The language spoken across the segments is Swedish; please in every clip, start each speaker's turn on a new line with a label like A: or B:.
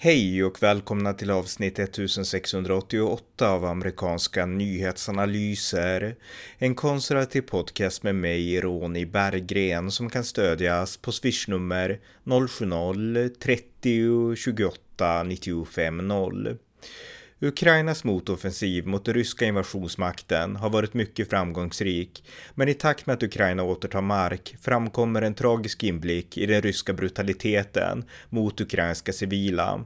A: Hej och välkomna till avsnitt 1688 av amerikanska nyhetsanalyser. En konservativ podcast med mig, Ronny Berggren, som kan stödjas på swishnummer 070-30 28 95 0. Ukrainas motoffensiv mot den ryska invasionsmakten har varit mycket framgångsrik, men i takt med att Ukraina återtar mark framkommer en tragisk inblick i den ryska brutaliteten mot ukrainska civila.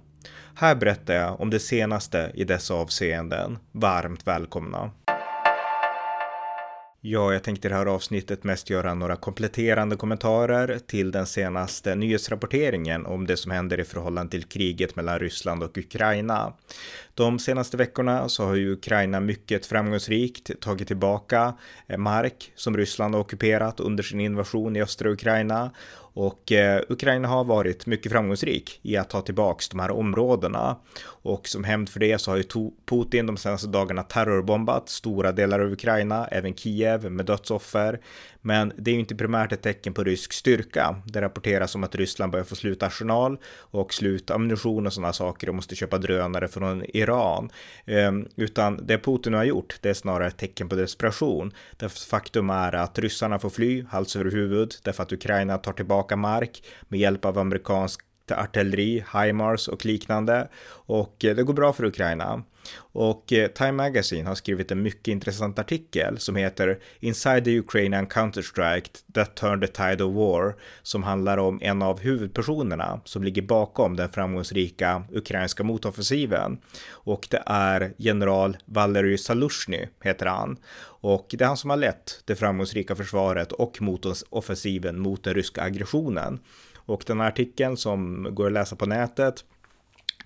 A: Här berättar jag om det senaste i dessa avseenden. Varmt välkomna! Ja, jag tänkte i det här avsnittet mest göra några kompletterande kommentarer till den senaste nyhetsrapporteringen om det som händer i förhållande till kriget mellan Ryssland och Ukraina. De senaste veckorna så har ju Ukraina mycket framgångsrikt tagit tillbaka mark som Ryssland har ockuperat under sin invasion i östra Ukraina och eh, Ukraina har varit mycket framgångsrik i att ta tillbaks de här områdena. Och som hämnd för det så har ju Putin de senaste dagarna terrorbombat stora delar av Ukraina, även Kiev med dödsoffer. Men det är ju inte primärt ett tecken på rysk styrka. Det rapporteras om att Ryssland börjar få slut arsenal och slut ammunition och sådana saker och måste köpa drönare från Iran. Ehm, utan det Putin har gjort, det är snarare ett tecken på desperation. Därför faktum är att ryssarna får fly hals över huvud därför att Ukraina tar tillbaka mark med hjälp av amerikansk artilleri, HIMARS och liknande. Och eh, det går bra för Ukraina. Och eh, Time Magazine har skrivit en mycket intressant artikel som heter Inside the Ukrainian Counterstrike that turned the tide of war som handlar om en av huvudpersonerna som ligger bakom den framgångsrika ukrainska motoffensiven. Och det är general Valery Salushny heter han. Och det är han som har lett det framgångsrika försvaret och motoffensiven mot den ryska aggressionen. Och den här artikeln som går att läsa på nätet,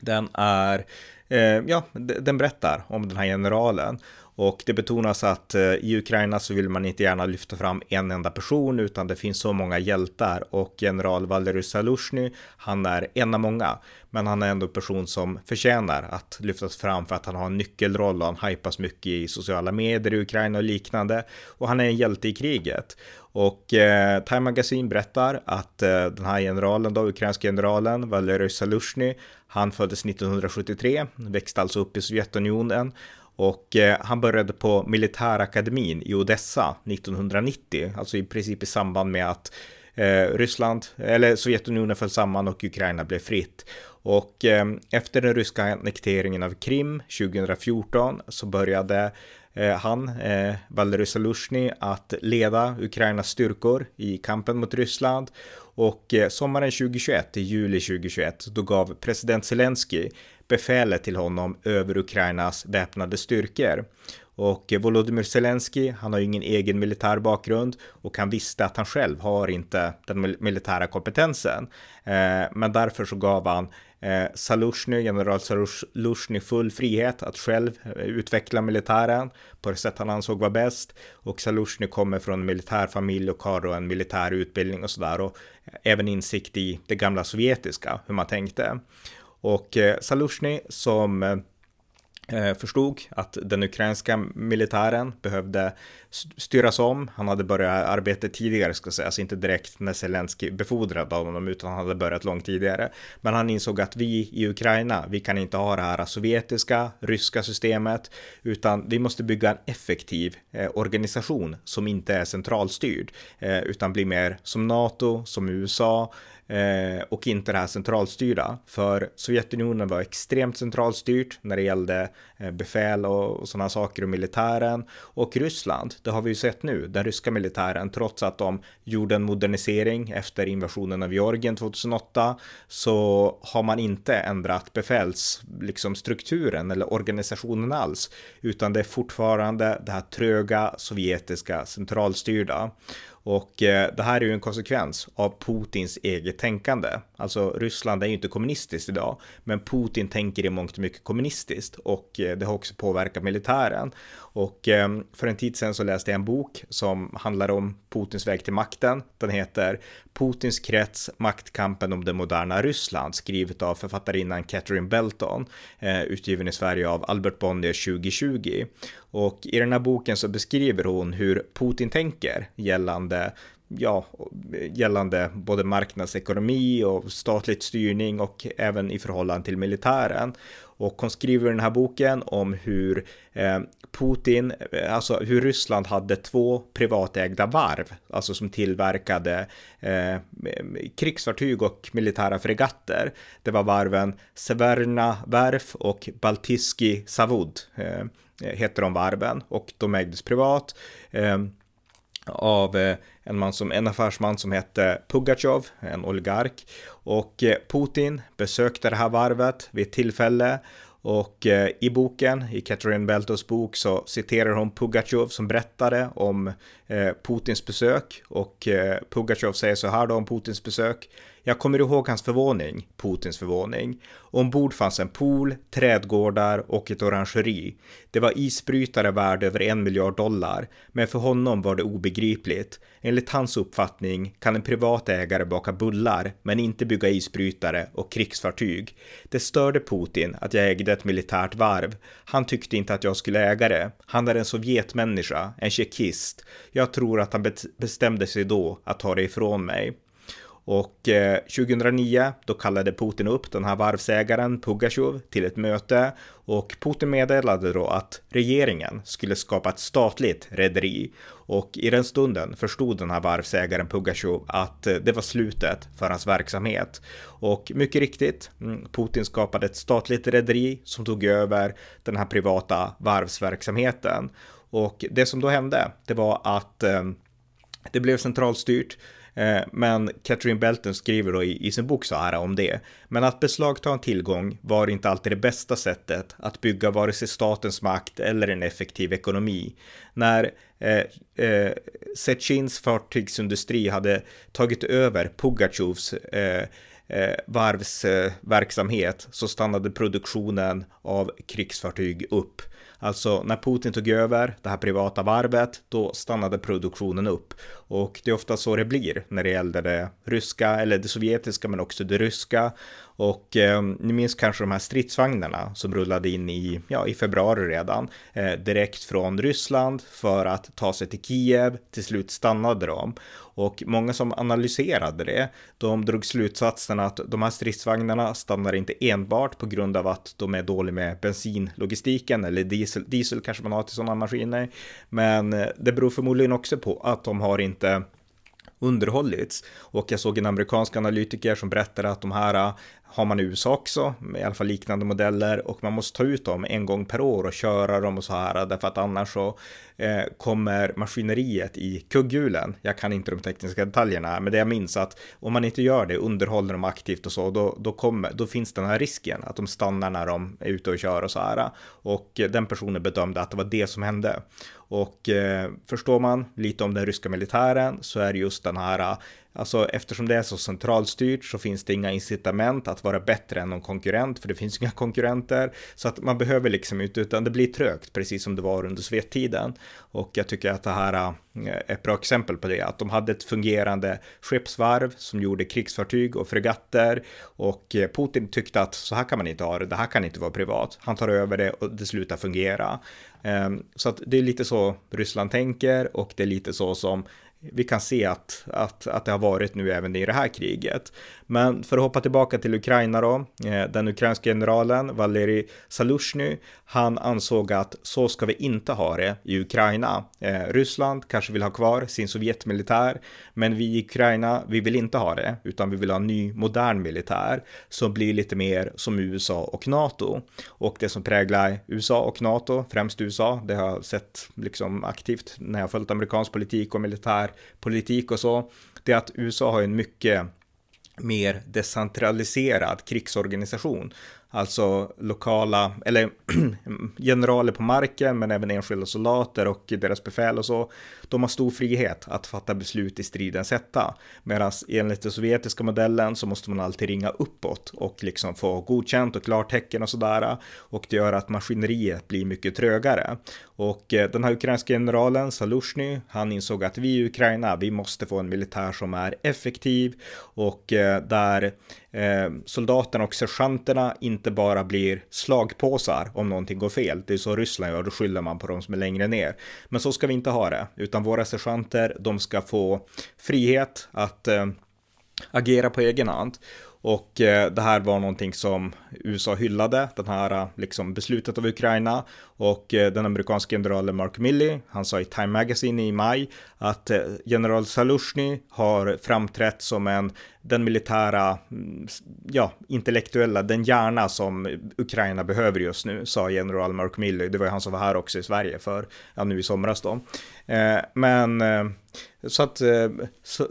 A: den är, Eh, ja, den berättar om den här generalen. Och det betonas att eh, i Ukraina så vill man inte gärna lyfta fram en enda person utan det finns så många hjältar och general Valery Salushny, han är en av många. Men han är ändå en person som förtjänar att lyftas fram för att han har en nyckelroll och han hypas mycket i sociala medier i Ukraina och liknande. Och han är en hjälte i kriget. Och eh, Time Magazine berättar att eh, den här generalen då, ukrainska generalen Valery Salushny, han föddes 1973, växte alltså upp i Sovjetunionen och eh, han började på militärakademin i Odessa 1990, alltså i princip i samband med att eh, Ryssland, eller Sovjetunionen föll samman och Ukraina blev fritt. Och eh, efter den ryska annekteringen av Krim 2014 så började Eh, han, eh, Valery Salushny, att leda Ukrainas styrkor i kampen mot Ryssland. Och eh, sommaren 2021, i juli 2021, då gav president Zelensky befälet till honom över Ukrainas väpnade styrkor. Och Volodymyr Zelensky, han har ju ingen egen militär bakgrund och han visste att han själv har inte den militära kompetensen. Eh, men därför så gav han eh, Salushny, general Salushny full frihet att själv eh, utveckla militären på det sätt han ansåg var bäst. Och Salushny kommer från en militärfamilj och har då en militär utbildning och sådär och även insikt i det gamla sovjetiska, hur man tänkte. Och Salushny som Eh, förstod att den ukrainska militären behövde styras om. Han hade börjat arbeta tidigare, ska sägas, alltså inte direkt när Zelensky befordrade honom, utan han hade börjat långt tidigare. Men han insåg att vi i Ukraina, vi kan inte ha det här sovjetiska, ryska systemet, utan vi måste bygga en effektiv eh, organisation som inte är centralstyrd, eh, utan blir mer som NATO, som USA, eh, och inte det här centralstyrda. För Sovjetunionen var extremt centralstyrt när det gällde eh, befäl och, och sådana saker och militären. Och Ryssland, det har vi ju sett nu, den ryska militären, trots att de gjorde en modernisering efter invasionen av Georgien 2008, så har man inte ändrat befäls, liksom strukturen eller organisationen alls, utan det är fortfarande det här tröga sovjetiska centralstyrda. Och eh, det här är ju en konsekvens av Putins eget tänkande. Alltså Ryssland är ju inte kommunistiskt idag, men Putin tänker i mångt och mycket kommunistiskt och eh, det har också påverkat militären. Och ehm, för en tid sedan så läste jag en bok som handlar om Putins väg till makten. Den heter Putins krets, maktkampen om det moderna Ryssland, skrivet av författarinnan Catherine Belton, eh, utgiven i Sverige av Albert Bonnier 2020. Och i den här boken så beskriver hon hur Putin tänker gällande ja, gällande både marknadsekonomi och statligt styrning och även i förhållande till militären. Och hon skriver den här boken om hur eh, Putin, eh, alltså hur Ryssland hade två privatägda varv, alltså som tillverkade eh, krigsfartyg och militära fregatter. Det var varven Severna Verf och Baltiski Savud, eh, heter de varven, och de ägdes privat. Eh, av eh, en, man som, en affärsman som hette Pugatjov, en oligark. Och eh, Putin besökte det här varvet vid ett tillfälle och eh, i boken, i Catherine Beltos bok, så citerar hon Pugatjov som berättade om Putins besök. Och Pugatjov säger så här då om Putins besök. Jag kommer ihåg hans förvåning, Putins förvåning. Ombord fanns en pool, trädgårdar och ett orangeri. Det var isbrytare värd över en miljard dollar, men för honom var det obegripligt. Enligt hans uppfattning kan en privat ägare baka bullar, men inte bygga isbrytare och krigsfartyg. Det störde Putin att jag ägde ett militärt varv. Han tyckte inte att jag skulle äga det. Han är en Sovjetmänniska, en tjeckist. Jag tror att han bestämde sig då att ta det ifrån mig. Och eh, 2009 då kallade Putin upp den här varvsägaren Pugasjov till ett möte och Putin meddelade då att regeringen skulle skapa ett statligt rederi. Och i den stunden förstod den här varvsägaren Pugasjov att eh, det var slutet för hans verksamhet. Och mycket riktigt, mm, Putin skapade ett statligt rederi som tog över den här privata varvsverksamheten. Och det som då hände, det var att eh, det blev centralstyrt. Eh, men Catherine Belton skriver då i, i, sin bok så här om det. Men att beslagta en tillgång var inte alltid det bästa sättet att bygga vare sig statens makt eller en effektiv ekonomi. När eh, eh, Sechins fartygsindustri hade tagit över Pugatjovs eh, eh, varvsverksamhet eh, så stannade produktionen av krigsfartyg upp. Alltså när Putin tog över det här privata varvet, då stannade produktionen upp. Och det är ofta så det blir när det gäller det ryska, eller det sovjetiska, men också det ryska. Och eh, ni minns kanske de här stridsvagnarna som rullade in i, ja, i februari redan, eh, direkt från Ryssland för att ta sig till Kiev. Till slut stannade de. Och många som analyserade det, de drog slutsatsen att de här stridsvagnarna stannar inte enbart på grund av att de är dåliga med bensinlogistiken eller diesel, diesel kanske man har till sådana maskiner. Men eh, det beror förmodligen också på att de har inte underhållits. Och jag såg en amerikansk analytiker som berättade att de här eh, har man i USA också, i alla fall liknande modeller och man måste ta ut dem en gång per år och köra dem och så här därför att annars så eh, kommer maskineriet i kugghjulen. Jag kan inte de tekniska detaljerna, men det jag minns att om man inte gör det, underhåller dem aktivt och så, då, då, kommer, då finns den här risken att de stannar när de är ute och kör och så här. Och eh, den personen bedömde att det var det som hände. Och eh, förstår man lite om den ryska militären så är det just den här Alltså eftersom det är så centralstyrt så finns det inga incitament att vara bättre än någon konkurrent, för det finns inga konkurrenter. Så att man behöver liksom inte, utan det blir trögt, precis som det var under Sovjettiden. Och jag tycker att det här är ett bra exempel på det, att de hade ett fungerande skeppsvarv som gjorde krigsfartyg och fregatter. Och äh, Putin tyckte att så här kan man inte ha det, det här kan inte vara privat. Han tar över det och det slutar fungera. Ehm, så att det är lite så Ryssland tänker och det är lite så som vi kan se att, att, att det har varit nu även i det här kriget. Men för att hoppa tillbaka till Ukraina då, eh, den ukrainska generalen Valerij Salushny, han ansåg att så ska vi inte ha det i Ukraina. Eh, Ryssland kanske vill ha kvar sin Sovjetmilitär, men vi i Ukraina, vi vill inte ha det, utan vi vill ha en ny modern militär som blir lite mer som USA och NATO. Och det som präglar USA och NATO, främst USA, det har jag sett liksom aktivt när jag följt amerikansk politik och militär militärpolitik och så, det är att USA har en mycket mer decentraliserad krigsorganisation. Alltså lokala, eller generaler på marken, men även enskilda soldater och deras befäl och så. De har stor frihet att fatta beslut i stridens hetta. Medan enligt den sovjetiska modellen så måste man alltid ringa uppåt och liksom få godkänt och klartecken och sådär. Och det gör att maskineriet blir mycket trögare. Och eh, den här ukrainska generalen Salushny, han insåg att vi i Ukraina, vi måste få en militär som är effektiv och eh, där eh, soldaterna och sergeanterna inte bara blir slagpåsar om någonting går fel. Det är så Ryssland gör, då skyller man på de som är längre ner. Men så ska vi inte ha det, utan våra sergeanter, de ska få frihet att eh, agera på egen hand. Och eh, det här var någonting som USA hyllade, den här liksom beslutet av Ukraina. Och eh, den amerikanska generalen Mark Milley, han sa i Time Magazine i maj att eh, general Salushny har framträtt som en, den militära, mm, ja, intellektuella, den hjärna som Ukraina behöver just nu, sa general Mark Milley. Det var ju han som var här också i Sverige för, ja, nu i somras då. Eh, men eh, så att eh,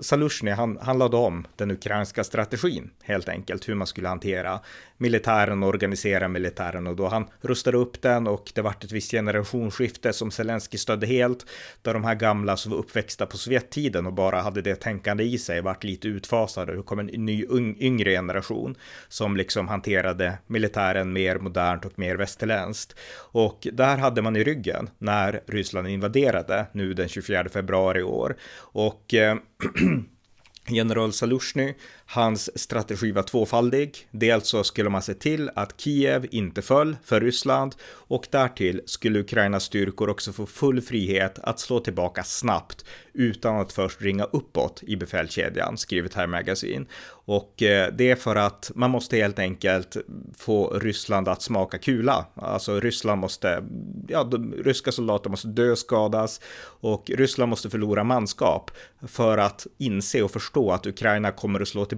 A: Salushny, han, han lade om den ukrainska strategin helt enkelt, hur man skulle hantera militären och organisera militären och då han rustade upp den och det vart ett visst generationsskifte som Zelensky stödde helt, där de här gamla som var uppväxta på Sovjettiden och bara hade det tänkande i sig vart lite utfasade. Kom en ny yngre generation som liksom hanterade militären mer modernt och mer västerländskt. Och där hade man i ryggen när Ryssland invaderade nu den 24 februari i år. Och eh, General Salushny, hans strategi var tvåfaldig. Dels så alltså skulle man se till att Kiev inte föll för Ryssland och därtill skulle Ukrainas styrkor också få full frihet att slå tillbaka snabbt utan att först ringa uppåt i befälskedjan, skriver Time Magazine. Och eh, det är för att man måste helt enkelt få Ryssland att smaka kula. Alltså Ryssland måste, ja, de ryska soldater måste dö, skadas och Ryssland måste förlora manskap för att inse och förstå att Ukraina kommer att slå tillbaka.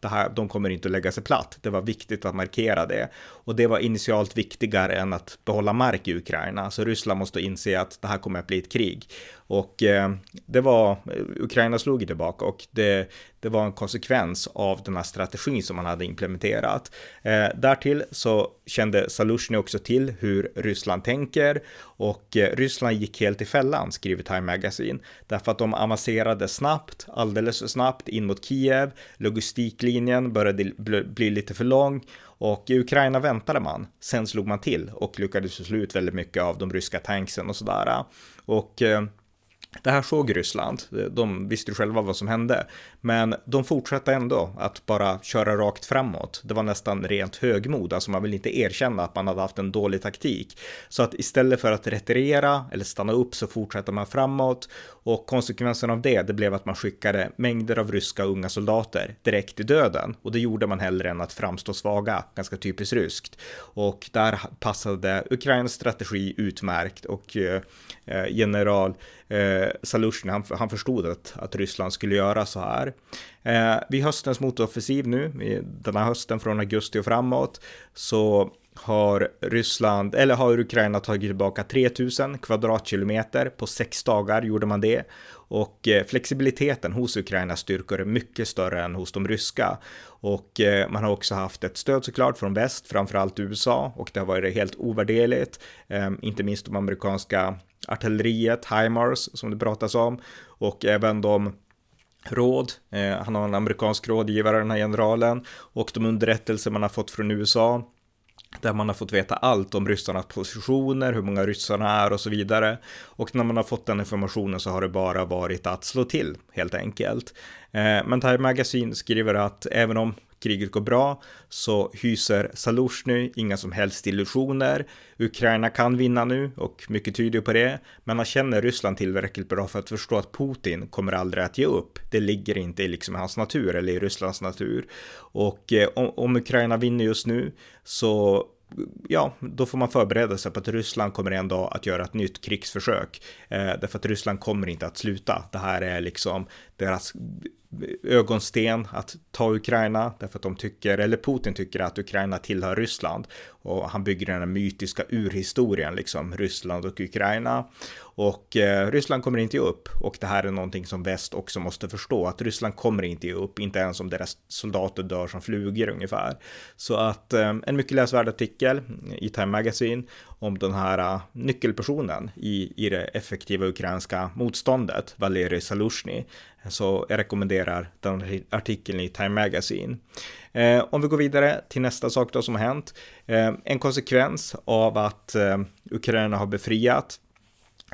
A: Det här, de kommer inte att lägga sig platt. Det var viktigt att markera det och det var initialt viktigare än att behålla mark i Ukraina. Så Ryssland måste inse att det här kommer att bli ett krig och eh, det var, eh, Ukraina slog tillbaka och det, det var en konsekvens av den här strategin som man hade implementerat. Eh, därtill så kände Salushny också till hur Ryssland tänker och eh, Ryssland gick helt i fällan, skriver Time Magazine, därför att de avancerade snabbt, alldeles för snabbt in mot Kiev, logistiklinjen började bli lite för lång och i Ukraina väntade man, sen slog man till och lyckades slå ut väldigt mycket av de ryska tanksen och sådär. Och eh, det här såg Ryssland, de visste ju själva vad som hände, men de fortsatte ändå att bara köra rakt framåt. Det var nästan rent högmod, alltså man vill inte erkänna att man hade haft en dålig taktik. Så att istället för att retirera eller stanna upp så fortsatte man framåt och konsekvensen av det, det blev att man skickade mängder av ryska unga soldater direkt i döden och det gjorde man hellre än att framstå svaga, ganska typiskt ryskt. Och där passade Ukrainas strategi utmärkt och eh, eh general eh, Salushny, han, han förstod att, att Ryssland skulle göra så här. Eh, vid höstens motoffensiv nu, den här hösten från augusti och framåt, så har Ryssland, eller har Ukraina tagit tillbaka 3000 kvadratkilometer på sex dagar gjorde man det. Och eh, flexibiliteten hos Ukrainas styrkor är mycket större än hos de ryska. Och eh, man har också haft ett stöd såklart från väst, framförallt USA, och det har varit helt ovärderligt. Ehm, inte minst de amerikanska artilleriet, HIMARS, som det pratas om, och även de råd. Eh, han har en amerikansk rådgivare, den här generalen, och de underrättelser man har fått från USA där man har fått veta allt om ryssarnas positioner, hur många ryssarna är och så vidare. Och när man har fått den informationen så har det bara varit att slå till helt enkelt. Eh, men Time Magazine skriver att även om kriget går bra så hyser Salushny inga som helst illusioner. Ukraina kan vinna nu och mycket tyder på det, men han känner Ryssland tillräckligt bra för att förstå att Putin kommer aldrig att ge upp. Det ligger inte i liksom hans natur eller i Rysslands natur. Och eh, om, om Ukraina vinner just nu så ja, då får man förbereda sig på att Ryssland kommer en dag att göra ett nytt krigsförsök. Eh, därför att Ryssland kommer inte att sluta. Det här är liksom deras ögonsten att ta Ukraina därför att de tycker, eller Putin tycker att Ukraina tillhör Ryssland och han bygger den här mytiska urhistorien liksom Ryssland och Ukraina och eh, Ryssland kommer inte ge upp och det här är någonting som väst också måste förstå att Ryssland kommer inte ge upp, inte ens om deras soldater dör som flugor ungefär. Så att eh, en mycket läsvärd artikel i Time Magazine om den här uh, nyckelpersonen i, i det effektiva ukrainska motståndet, Valerij Salushny. Så jag rekommenderar den artikeln i Time Magazine. Eh, om vi går vidare till nästa sak då som har hänt. Eh, en konsekvens av att eh, Ukraina har befriat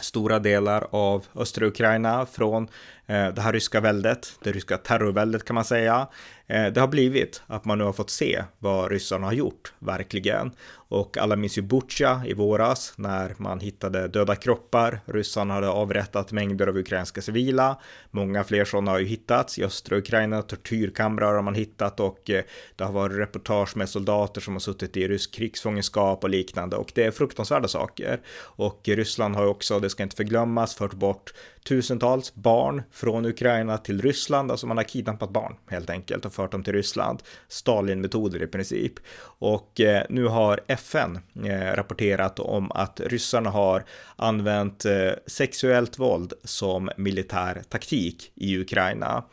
A: stora delar av östra Ukraina från Eh, det här ryska väldet, det ryska terrorväldet kan man säga, eh, det har blivit att man nu har fått se vad ryssarna har gjort, verkligen. Och alla minns ju Butja i våras när man hittade döda kroppar. Ryssarna hade avrättat mängder av ukrainska civila. Många fler sådana har ju hittats i östra Ukraina. Tortyrkamrar har man hittat och eh, det har varit reportage med soldater som har suttit i rysk krigsfångenskap och liknande och det är fruktansvärda saker. Och Ryssland har ju också, det ska inte förglömmas, fört bort tusentals barn från Ukraina till Ryssland. Alltså man har kidnappat barn helt enkelt och fört dem till Ryssland. Stalin-metoder i princip. Och eh, nu har FN eh, rapporterat om att ryssarna har använt eh, sexuellt våld som militär taktik i Ukraina.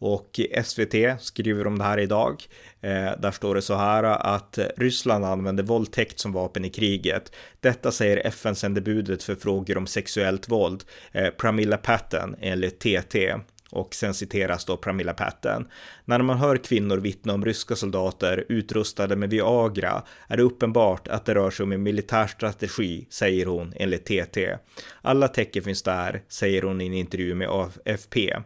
A: Och SVT skriver om det här idag. Eh, där står det så här att Ryssland använder våldtäkt som vapen i kriget. Detta säger FN-sändebudet för frågor om sexuellt våld, eh, Pramila Patten enligt TT. Och sen citeras då Pramila Patten. När man hör kvinnor vittna om ryska soldater utrustade med Viagra är det uppenbart att det rör sig om en militär strategi, säger hon enligt TT. Alla tecken finns där, säger hon i en intervju med AFP.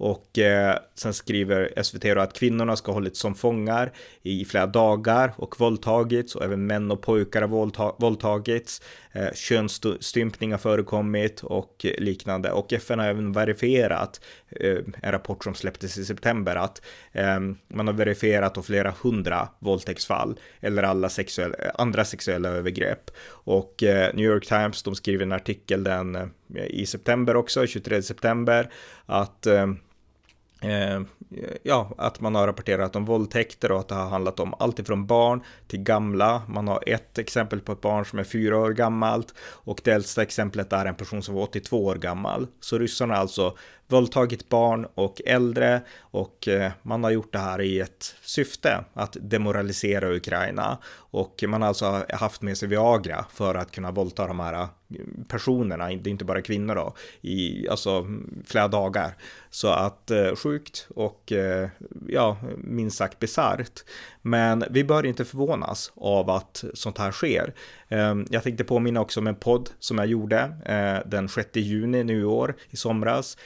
A: Och eh, sen skriver SVT då att kvinnorna ska ha hållits som fångar i flera dagar och våldtagits och även män och pojkar har våldta våldtagits. Eh, könsstympning har förekommit och liknande. Och FN har även verifierat eh, en rapport som släpptes i september att eh, man har verifierat och flera hundra våldtäktsfall eller alla sexuella, andra sexuella övergrepp. Och eh, New York Times, de skriver en artikel den eh, i september också, 23 september, att ehm, eh, ja, att man har rapporterat om våldtäkter och att det har handlat om allt ifrån barn till gamla. Man har ett exempel på ett barn som är fyra år gammalt och det äldsta exemplet är en person som var 82 år gammal. Så ryssarna har alltså våldtagit barn och äldre och eh, man har gjort det här i ett syfte att demoralisera Ukraina och man har alltså haft med sig Viagra för att kunna våldta de här eh, personerna, det är inte bara kvinnor då, i alltså flera dagar. Så att eh, sjukt och ja, minst sagt bisarrt. Men vi bör inte förvånas av att sånt här sker. Ehm, jag tänkte påminna också om en podd som jag gjorde den 6 juni nu i år, i somras,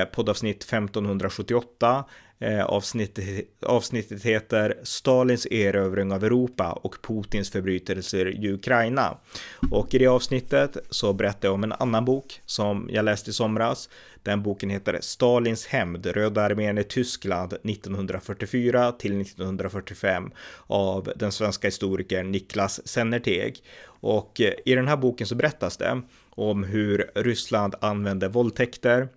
A: eh, poddavsnitt 1578 Eh, avsnittet, avsnittet heter Stalins erövring av Europa och Putins förbrytelser i Ukraina. Och i det avsnittet så berättar jag om en annan bok som jag läste i somras. Den boken heter Stalins hämnd, Röda armén i Tyskland 1944 till 1945 av den svenska historikern Niklas Sennerteg. Och eh, i den här boken så berättas det om hur Ryssland använde våldtäkter,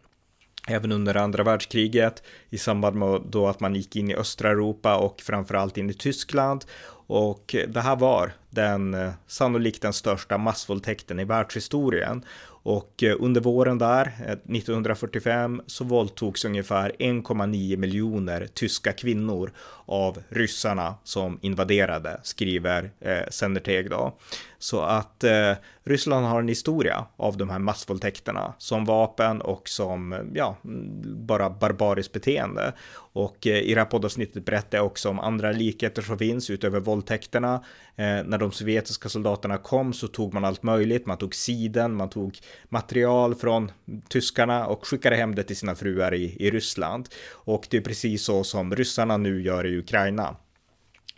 A: även under andra världskriget i samband med då att man gick in i östra Europa och framförallt in i Tyskland. Och det här var den eh, sannolikt den största massvåldtäkten i världshistorien och eh, under våren där, eh, 1945, så våldtogs ungefär 1,9 miljoner tyska kvinnor av ryssarna som invaderade, skriver eh, Senderteg då. Så att eh, Ryssland har en historia av de här massvåldtäkterna som vapen och som, ja, bara barbariskt beteende. Och eh, i det här poddavsnittet berättar jag också om andra likheter som finns utöver våldtäkterna. Eh, när de sovjetiska soldaterna kom så tog man allt möjligt. Man tog siden, man tog material från tyskarna och skickade hem det till sina fruar i, i Ryssland. Och det är precis så som ryssarna nu gör i Ukraina.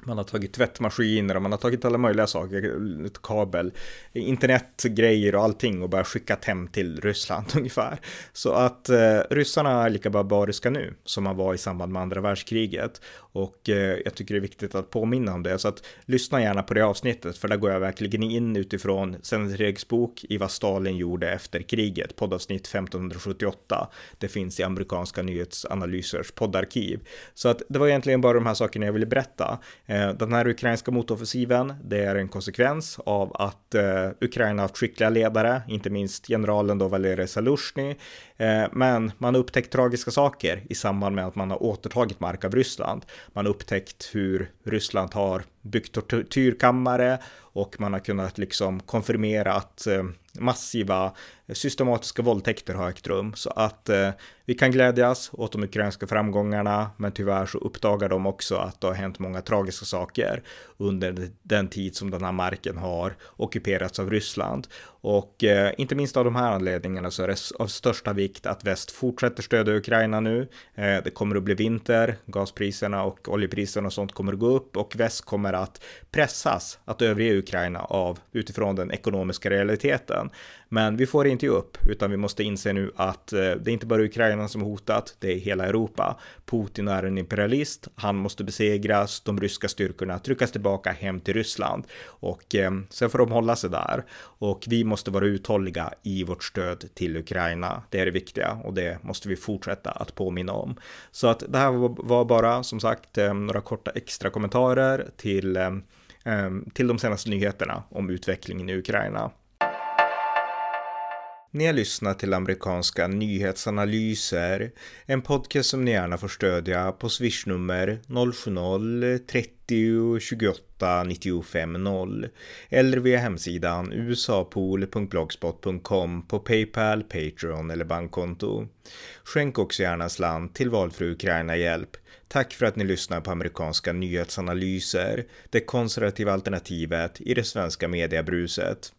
A: Man har tagit tvättmaskiner och man har tagit alla möjliga saker, kabel, internetgrejer och allting och bara skickat hem till Ryssland ungefär. Så att eh, ryssarna är lika barbariska nu som man var i samband med andra världskriget. Och eh, jag tycker det är viktigt att påminna om det. Så att lyssna gärna på det avsnittet för där går jag verkligen in utifrån Senatregs bok i vad Stalin gjorde efter kriget, poddavsnitt 1578. Det finns i amerikanska nyhetsanalysers poddarkiv. Så att det var egentligen bara de här sakerna jag ville berätta. Eh, den här ukrainska motoffensiven, det är en konsekvens av att eh, Ukraina haft skickliga ledare, inte minst generalen då Valerij Salushny. Eh, men man har upptäckt tragiska saker i samband med att man har återtagit mark av Ryssland. Man har upptäckt hur Ryssland har byggt tortyrkammare och man har kunnat liksom konfirmera att eh, massiva systematiska våldtäkter har ägt rum. Så att eh, vi kan glädjas åt de ukrainska framgångarna, men tyvärr så uppdagar de också att det har hänt många tragiska saker under den tid som den här marken har ockuperats av Ryssland. Och eh, inte minst av de här anledningarna så är det av största vikt att väst fortsätter stödja Ukraina nu. Eh, det kommer att bli vinter, gaspriserna och oljepriserna och sånt kommer att gå upp och väst kommer att pressas att överge Ukraina av utifrån den ekonomiska realiteten. Men vi får inte ge upp, utan vi måste inse nu att eh, det är inte bara Ukraina som är hotat, det är hela Europa. Putin är en imperialist, han måste besegras, de ryska styrkorna tryckas tillbaka hem till Ryssland och eh, sen får de hålla sig där. Och vi måste vara uthålliga i vårt stöd till Ukraina. Det är det viktiga och det måste vi fortsätta att påminna om. Så att det här var bara som sagt eh, några korta extra kommentarer till eh, till de senaste nyheterna om utvecklingen i Ukraina. Ni har lyssnat till amerikanska nyhetsanalyser, en podcast som ni gärna får stödja på swishnummer 070-30 28 95 0 eller via hemsidan usapool.blogspot.com på Paypal, Patreon eller bankkonto. Skänk också gärna slant till valfri Ukraina-hjälp. Tack för att ni lyssnar på amerikanska nyhetsanalyser, det konservativa alternativet i det svenska mediebruset.